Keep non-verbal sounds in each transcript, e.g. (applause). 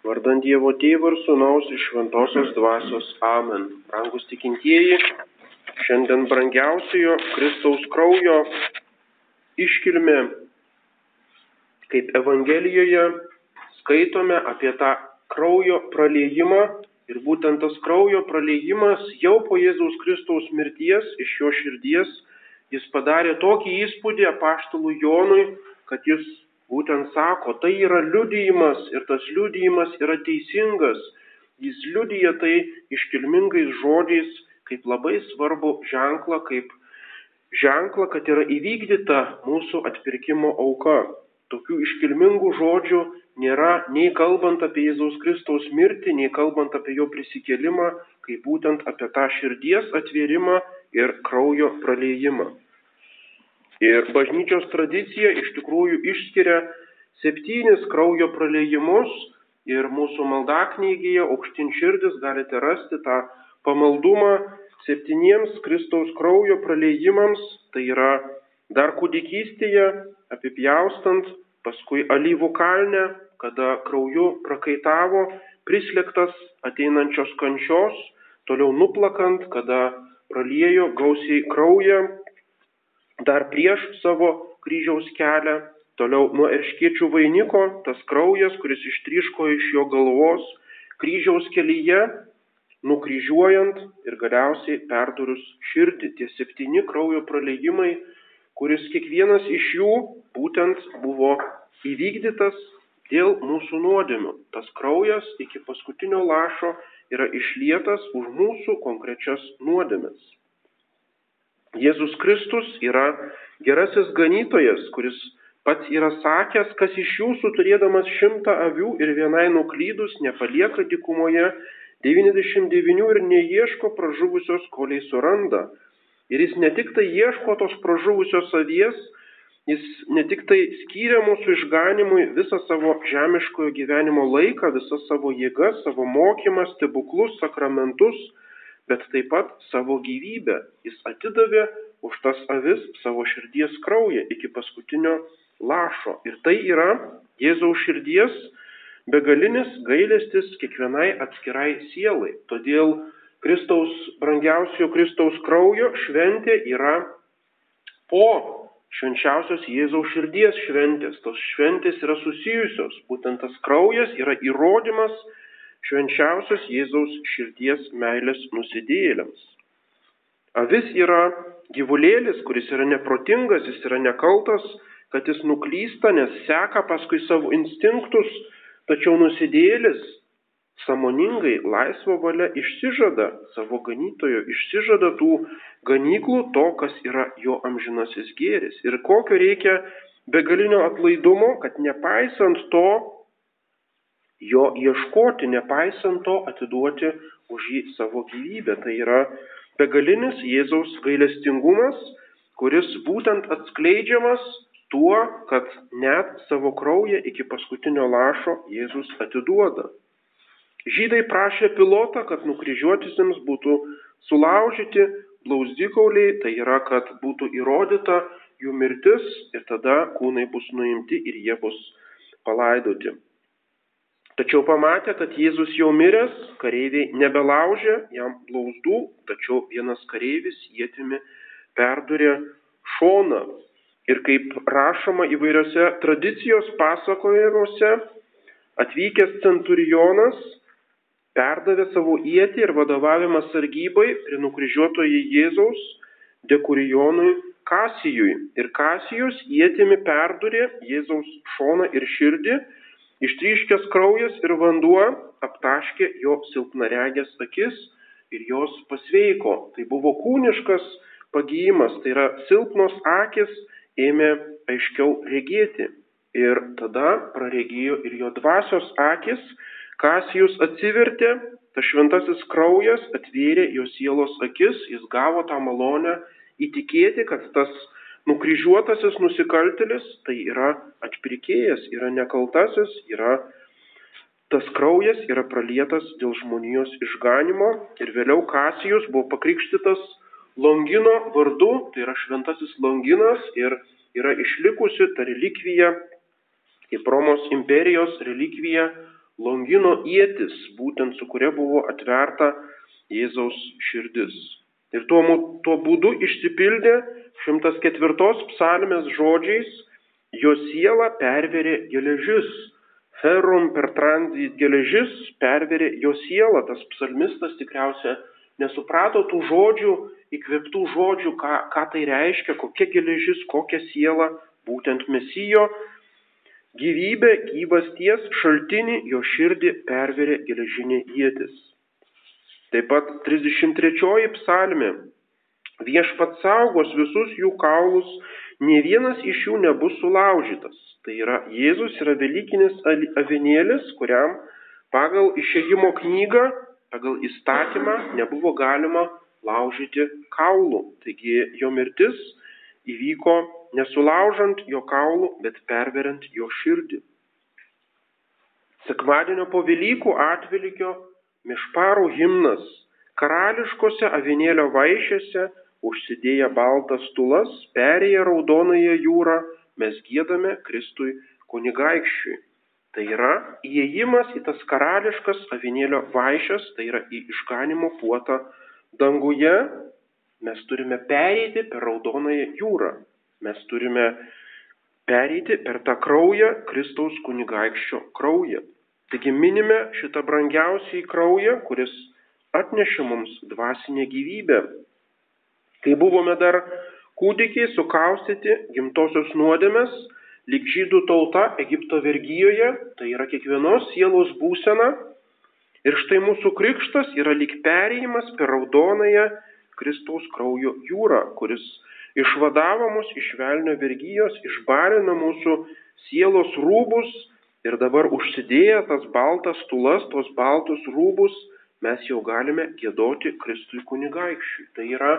Vardant Dievo Tėvo ir Sūnaus iš Šventosios Dvasios. Amen. Rangus tikintieji, šiandien brangiausiojo Kristaus kraujo iškilme, kaip Evangelijoje skaitome apie tą kraujo praleimą ir būtent tas kraujo praleimas jau po Jėzaus Kristaus mirties iš jo širdies jis padarė tokį įspūdį apaštalų Jonui, kad jis būtent sako, tai yra liudijimas ir tas liudijimas yra teisingas. Jis liudija tai iškilmingais žodžiais kaip labai svarbu ženklą, kaip ženklą, kad yra įvykdyta mūsų atpirkimo auka. Tokių iškilmingų žodžių nėra nei kalbant apie Jėzaus Kristaus mirtį, nei kalbant apie jo prisikėlimą, kaip būtent apie tą širdies atvėrimą ir kraujo praleimą. Ir bažnyčios tradicija iš tikrųjų išskiria septynis kraujo praleidimus ir mūsų maldaknygėje aukštin širdis galite rasti tą pamaldumą septyniems Kristaus kraujo praleidimams, tai yra dar kūdikystėje apipjaustant, paskui alyvų kalne, kada krauju prakaitavo, prislėgtas ateinančios kančios, toliau nuplakant, kada praliejo gausiai kraują dar prieš savo kryžiaus kelią, toliau nuo erškiečių vainiko, tas kraujas, kuris ištryško iš jo galvos, kryžiaus kelyje, nukryžiuojant ir galiausiai perdurus širdį. Tie septyni kraujo praleidimai, kuris kiekvienas iš jų būtent buvo įvykdytas dėl mūsų nuodėmių. Tas kraujas iki paskutinio lašo yra išlietas už mūsų konkrečias nuodėmes. Jėzus Kristus yra gerasis ganytojas, kuris pats yra sakęs, kas iš jūsų turėdamas šimtą avių ir vienai nuklydus nepalieka dikumoje 99 ir neieško pražuvusios, koliai suranda. Ir jis ne tik tai ieško tos pražuvusios avies, jis ne tik tai skyrė mūsų išganimui visą savo žemiškojo gyvenimo laiką, visą savo jėgas, savo mokymą, stebuklus, sakramentus, bet taip pat savo gyvybę. Jis atidavė už tas avis savo širdies kraują iki paskutinio lašo. Ir tai yra Jėzaus širdies begalinis gailestis kiekvienai atskirai sielai. Todėl Kristaus, brangiausio Kristaus kraujo šventė yra po švenčiausios Jėzaus širdies šventės. Tos šventės yra susijusios. Būtent tas kraujas yra įrodymas, švenčiausios Jėzaus širdies meilės nusidėjėliams. Avis yra gyvulėlis, kuris yra neprotingas, jis yra nekaltas, kad jis nuklysta, nes seka paskui savo instinktus, tačiau nusidėjėlis samoningai laisvo valia išsižada savo ganytojo, išsižada tų ganyklų to, kas yra jo amžinasis gėris. Ir kokio reikia begalinio atlaidumo, kad nepaisant to, jo ieškoti, nepaisant to atiduoti už jį savo gyvybę. Tai yra begalinis Jėzaus gailestingumas, kuris būtent atskleidžiamas tuo, kad net savo kraują iki paskutinio lašo Jėzus atiduoda. Žydai prašė pilotą, kad nukryžiuotisiems būtų sulaužyti blauzdikauliai, tai yra, kad būtų įrodyta jų mirtis ir tada kūnai bus nuimti ir jie bus palaidoti. Tačiau pamatė, kad Jėzus jau miręs, kareiviai nebelaužė jam blauzdų, tačiau vienas kareivis jėtimi perdurė šoną. Ir kaip rašoma įvairiose tradicijos pasakojimuose, atvykęs centurionas perdavė savo ietį ir vadovavimą sargybai prie nukryžiuotojo Jėzaus dekurijonui Kasijui. Ir Kasijus ietimi perdurė Jėzaus šoną ir širdį Ištryškęs kraujas ir vanduo aptaškė jo silpnaregės akis ir jos pasveiko. Tai buvo kūniškas pagyjimas, tai yra silpnos akis ėmė aiškiau regėti. Ir tada praregėjo ir jo dvasios akis, Kasijus atsivertė, tas šventasis kraujas atvėrė jo sielos akis, jis gavo tą malonę įtikėti, kad tas Nukryžiuotasis nusikaltelis tai yra atpirkėjas, yra nekaltasis, yra tas kraujas yra pralietas dėl žmonijos išganimo ir vėliau Kasijus buvo pakrikštytas Longino vardu, tai yra šventasis Longinas ir yra išlikusi ta relikvija, kaip Romos imperijos relikvija Longino ėtis, būtent su kuria buvo atverta Jėzaus širdis. Ir tuo, tuo būdu išsipildė 104 psalmės žodžiais, jo siela perverė geležis. Ferum per tranzit geležis perverė jo sielą. Tas psalmistas tikriausiai nesuprato tų žodžių, įkvėptų žodžių, ką, ką tai reiškia, kokia geležis, kokia siela, būtent mesijo gyvybė, gyvasties šaltinį jo širdį perverė geležinė jėtis. Taip pat 33 psalmė. Viešpat saugos visus jų kaulus, ne vienas iš jų nebus sulaužytas. Tai yra Jėzus yra Velykinis avinėlis, kuriam pagal išėjimo knygą, pagal įstatymą nebuvo galima laužyti kaulų. Taigi jo mirtis įvyko nesulaužant jo kaulų, bet perveriant jo širdį. Sekmadienio po Velykų atvilgio mišparų himnas karališkose avinėlio vaišėse užsidėję baltas tulas perėję raudonąją jūrą mes gėdame Kristui kunigaikščiui. Tai yra įėjimas į tas karališkas avinėlio vaišes, tai yra į išganimo puotą danguje. Mes turime pereiti per raudonąją jūrą. Mes turime pereiti per tą kraują, Kristaus kunigaikščio kraują. Taigi minime šitą brangiausiai kraują, kuris atnešė mums dvasinę gyvybę. Kai buvome dar kūdikiai sukaustyti gimtosios nuodėmės, lyg žydų tauta Egipto vergyjoje, tai yra kiekvienos sielos būsena. Ir štai mūsų krikštas yra lyg perėjimas per raudonąją Kristaus kraujo jūrą, kuris išvadavo mus iš velnio vergyjos, išbarino mūsų sielos rūbus Ir dabar užsidėję tas baltas tulas, tos baltus rūbus, mes jau galime gėdoti Kristui kunigaikščiui. Tai yra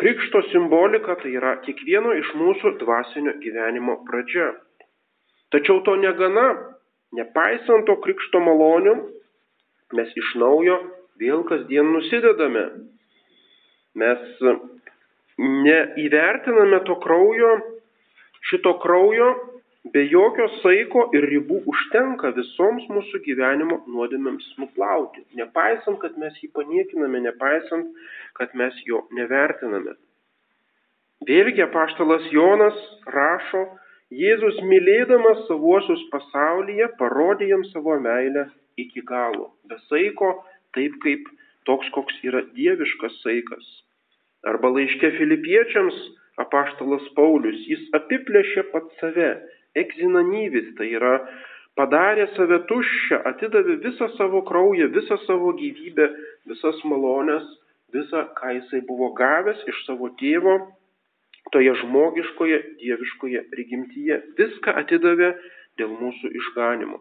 krikšto simbolika, tai yra kiekvieno iš mūsų dvasinio gyvenimo pradžia. Tačiau to negana, nepaisant to krikšto malonių, mes iš naujo vėl kasdien nusidedame. Mes neįvertiname to kraujo, šito kraujo Be jokio saiko ir ribų užtenka visoms mūsų gyvenimo nuodėmėms nuplauti, nepaisant, kad mes jį paniekiname, nepaisant, kad mes jo nevertiname. Vėlgi apaštalas Jonas rašo, Jėzus mylėdamas savuosius pasaulyje parodė jiems savo meilę iki galo, be saiko, taip kaip toks, koks yra dieviškas saikas. Arba laiške filipiečiams apaštalas Paulius, jis apiplėšė pat save egzinanyvis, tai yra padarė save tuščią, atidavė visą savo kraują, visą savo gyvybę, visas malonės, visą, ką jisai buvo gavęs iš savo tėvo, toje žmogiškoje, dieviškoje prigimtyje. Viską atidavė dėl mūsų išganimo.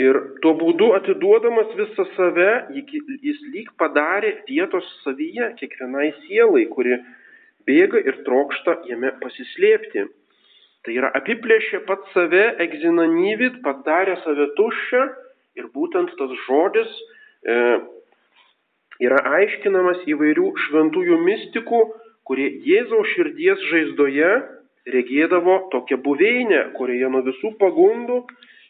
Ir tuo būdu atiduodamas visą save, jis lyg padarė vietos savyje kiekvienai sielai, kuri bėga ir trokšta jame pasislėpti. Tai yra apiplėšė pat save, egzinanyvit, padarė save tuščią ir būtent tas žodis e, yra aiškinamas įvairių šventųjų mistikų, kurie Jėzaus širdies žaizdoje regėdavo tokią buveinę, kurioje nuo visų pagundų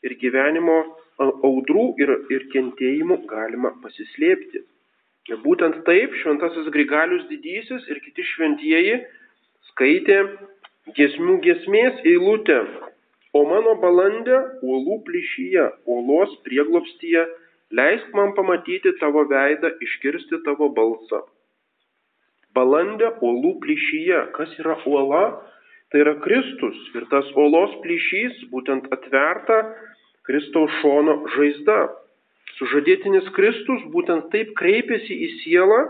ir gyvenimo audrų ir, ir kentėjimų galima pasislėpti. Ir būtent taip šventasis Grigalius didysis ir kiti šventieji skaitė Gesmių gesmės eilutė. O mano balandė uolų plyšyje, uolos prieglopstyje, leisk man pamatyti tavo veidą, iškirsti tavo balsą. Balandė uolų plyšyje. Kas yra uola? Tai yra Kristus. Ir tas uolos plyšys būtent atverta Kristaus šono žaizda. Sužadėtinis Kristus būtent taip kreipiasi į sielą,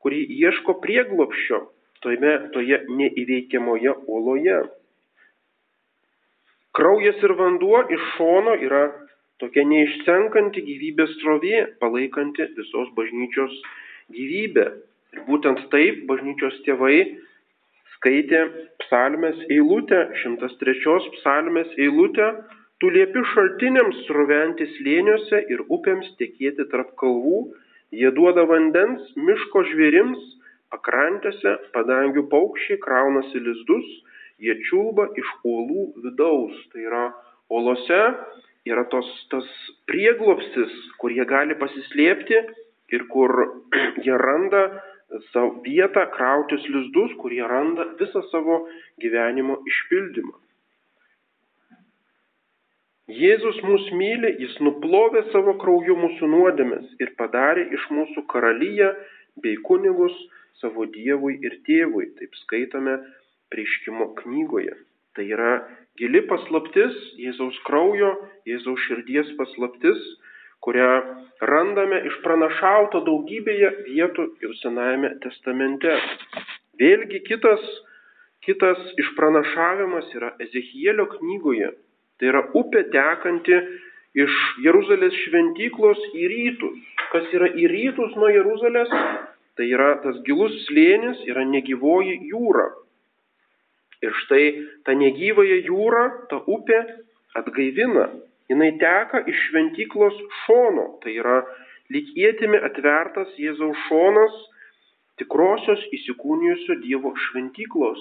kuri ieško prieglopščio, toje, toje neįveikiamoje uoloje. Kraujas ir vanduo iš šono yra tokia neišsenkanti gyvybės srovė, palaikanti visos bažnyčios gyvybę. Ir būtent taip bažnyčios tėvai skaitė psalmės eilutę, 103 psalmės eilutę, tu liepi šaltiniams sroventi slėniuose ir upėms tekėti tarp kalvų, jie duoda vandens miško žvėrims, Pakrantėse padangių paukščiai kraunasi lizdus, jie čiulba iš uolų vidaus. Tai yra uolose yra tos, tas prieglopstis, kur jie gali pasislėpti ir kur (clears throat) jie randa savo vietą krautis lizdus, kur jie randa visą savo gyvenimo išpildymą. Jėzus mus myli, jis nuplovė savo krauju mūsų nuodėmės ir padarė iš mūsų karalyje bei kunigus savo Dievui ir Tėvui. Taip skaitome prieškimo knygoje. Tai yra gili paslaptis, Jėzaus kraujo, Jėzaus širdies paslaptis, kurią randame išpranašauta daugybėje vietų jau Senajame testamente. Vėlgi kitas, kitas išpranašavimas yra Ezechielio knygoje. Tai yra upė tekanti iš Jeruzalės šventyklos į rytus. Kas yra į rytus nuo Jeruzalės? Tai yra tas gilus slėnis, yra negyvoji jūra. Ir štai ta negyvąją jūra, ta upė atgaivina. Jis teka iš šventyklos šono. Tai yra lyg įtimi atvertas Jėzaus šonas, tikrosios įsikūnijusio Dievo šventyklos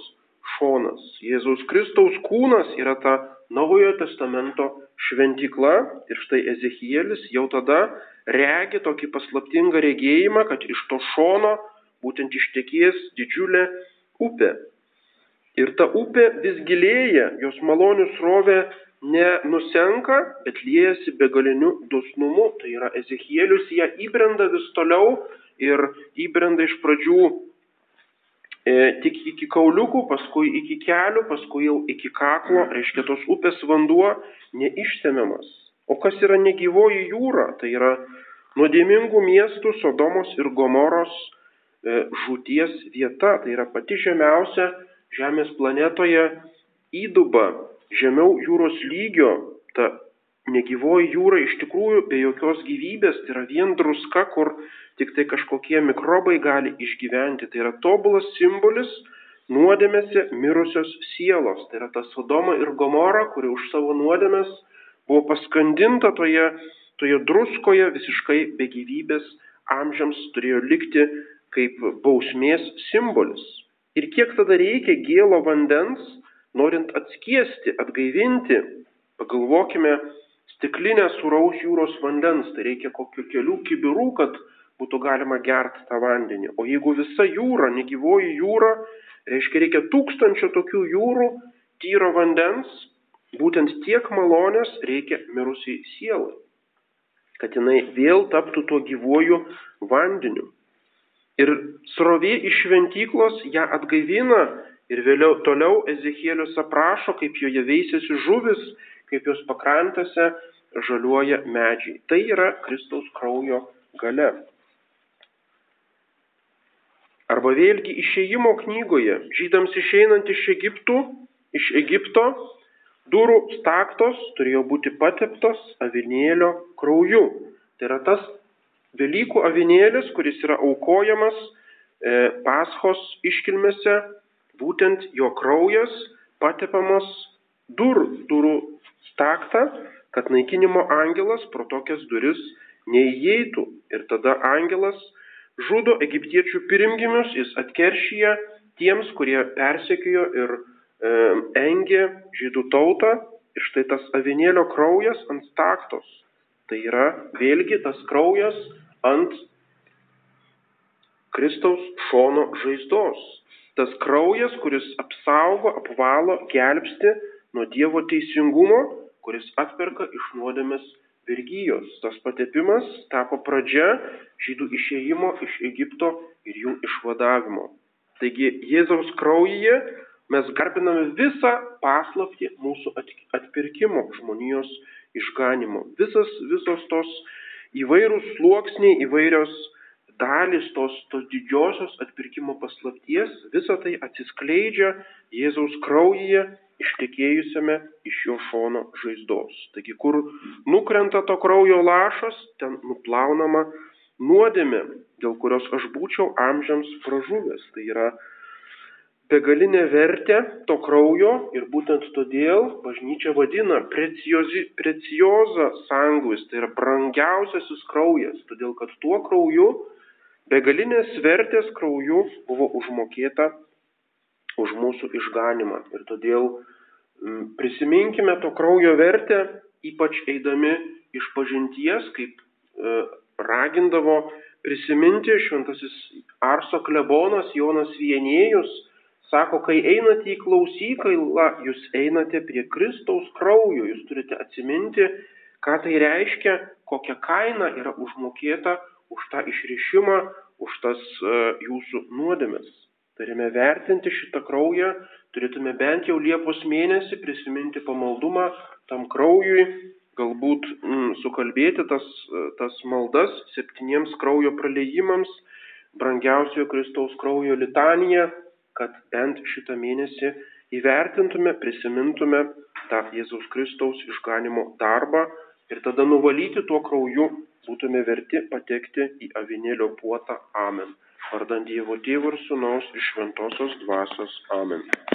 šonas. Jėzaus Kristaus kūnas yra ta Naujojo testamento šventykla ir štai Ezekielis jau tada regi tokį paslaptingą regėjimą, kad iš to šono būtent ištekės didžiulė upė. Ir ta upė vis gilėja, jos malonių srovė nenusenka, bet liejasi begaliniu dosnumu. Tai yra Ezekielius ją įbrenda vis toliau ir įbrenda iš pradžių tik iki kauliukų, paskui iki kelių, paskui jau iki kaklo, reiškia tos upės vanduo neištemiamas. O kas yra negyvoji jūra? Tai yra nuodėmingų miestų Sodomos ir Gomoros e, žūties vieta. Tai yra pati žemiausia Žemės planetoje įduba žemiau jūros lygio, ta negyvoji jūra iš tikrųjų be jokios gyvybės, tai yra vien druska, kur tik tai kažkokie mikrobai gali išgyventi. Tai yra tobulas simbolis nuodėmėse mirusios sielos. Tai yra ta Sodoma ir Gomora, kuri už savo nuodėmės buvo paskandinta toje, toje druskoje visiškai be gyvybės amžiams turėjo likti kaip bausmės simbolis. Ir kiek tada reikia gėlo vandens, norint atskiesti, atgaivinti, pagalvokime, stiklinę suraus jūros vandens, tai reikia kokių kelių kibirų, kad būtų galima gerti tą vandenį. O jeigu visa jūra, negyvoji jūra, reiškia reikia tūkstančio tokių jūrų, tyro vandens, būtent tiek malonės reikia mirusiai sielai, kad jinai vėl taptų tuo gyvuoju vandeniu. Ir srovė iš šventyklos ją atgaivina ir vėliau toliau Ezechielius aprašo, kaip joje veisėsi žuvis, kaip jos pakrantėse žaliuoja medžiai. Tai yra Kristaus kraujo gale. Arba vėlgi išėjimo knygoje, žydams išeinant iš, Egiptų, iš Egipto, durų staktos turėjo būti pateptos avinėlio krauju. Tai yra tas Velykų avinėlis, kuris yra aukojamas e, paschos iškilmėse, būtent jo kraujas patepamas dur, durų staktą, kad naikinimo angelas pro tokias duris neįeitų. Ir tada angelas žudo egiptiečių pirimgimius, jis atkeršyje tiems, kurie persekiojo ir e, engė žydų tautą. Ir štai tas avinėlio kraujas ant staktos. Tai yra vėlgi tas kraujas ant Kristaus šono žaizdos. Tas kraujas, kuris apsaugo, apvalo, gelbsti nuo Dievo teisingumo, kuris atperka iš nuodėmės vergyjos. Tas patepimas tapo pradžia žydų išėjimo iš Egipto ir jų išvadavimo. Taigi Jėzaus kraujyje mes garbiname visą paslapti mūsų atpirkimo žmonijos išganimo. Visas, visos tos įvairūs sluoksniai, įvairios dalis tos, tos didžiosios atpirkimo paslapties, visa tai atsiskleidžia Jėzaus kraujyje ištekėjusiame iš jo šono žaizdos. Taigi, kur nukrenta to kraujo lašas, ten nuplaunama nuodėmė, dėl kurios aš būčiau amžiams pražuvęs. Tai yra begalinę vertę to kraujo ir būtent todėl bažnyčia vadina precioza sanguis, tai yra brangiausiasis kraujas, todėl kad tuo krauju, begalinės vertės krauju buvo užmokėta už mūsų išganimą. Ir todėl Mm, prisiminkime to kraujo vertę, ypač eidami iš pažinties, kaip e, ragindavo prisiminti šventasis Arso klebonas Jonas Vienėjus, sako, kai einate į klausykailą, jūs einate prie Kristaus kraujo, jūs turite atsiminti, ką tai reiškia, kokia kaina yra užmokėta už tą išrišimą, už tas e, jūsų nuodėmes. Turime vertinti šitą kraują turėtume bent jau Liepos mėnesį prisiminti pamaldumą tam kraujui, galbūt mm, sukalbėti tas, tas maldas septyniems kraujo praleidimams, brangiausiojo Kristaus kraujo litaniją, kad bent šitą mėnesį įvertintume, prisimintume tą Jėzaus Kristaus išganimo darbą ir tada nuvalyti tuo krauju būtume verti patekti į avinėlio puotą. Amen. Vardant Dievo Tėvų ir Sūnaus iš Šventosios Dvasios. Amen.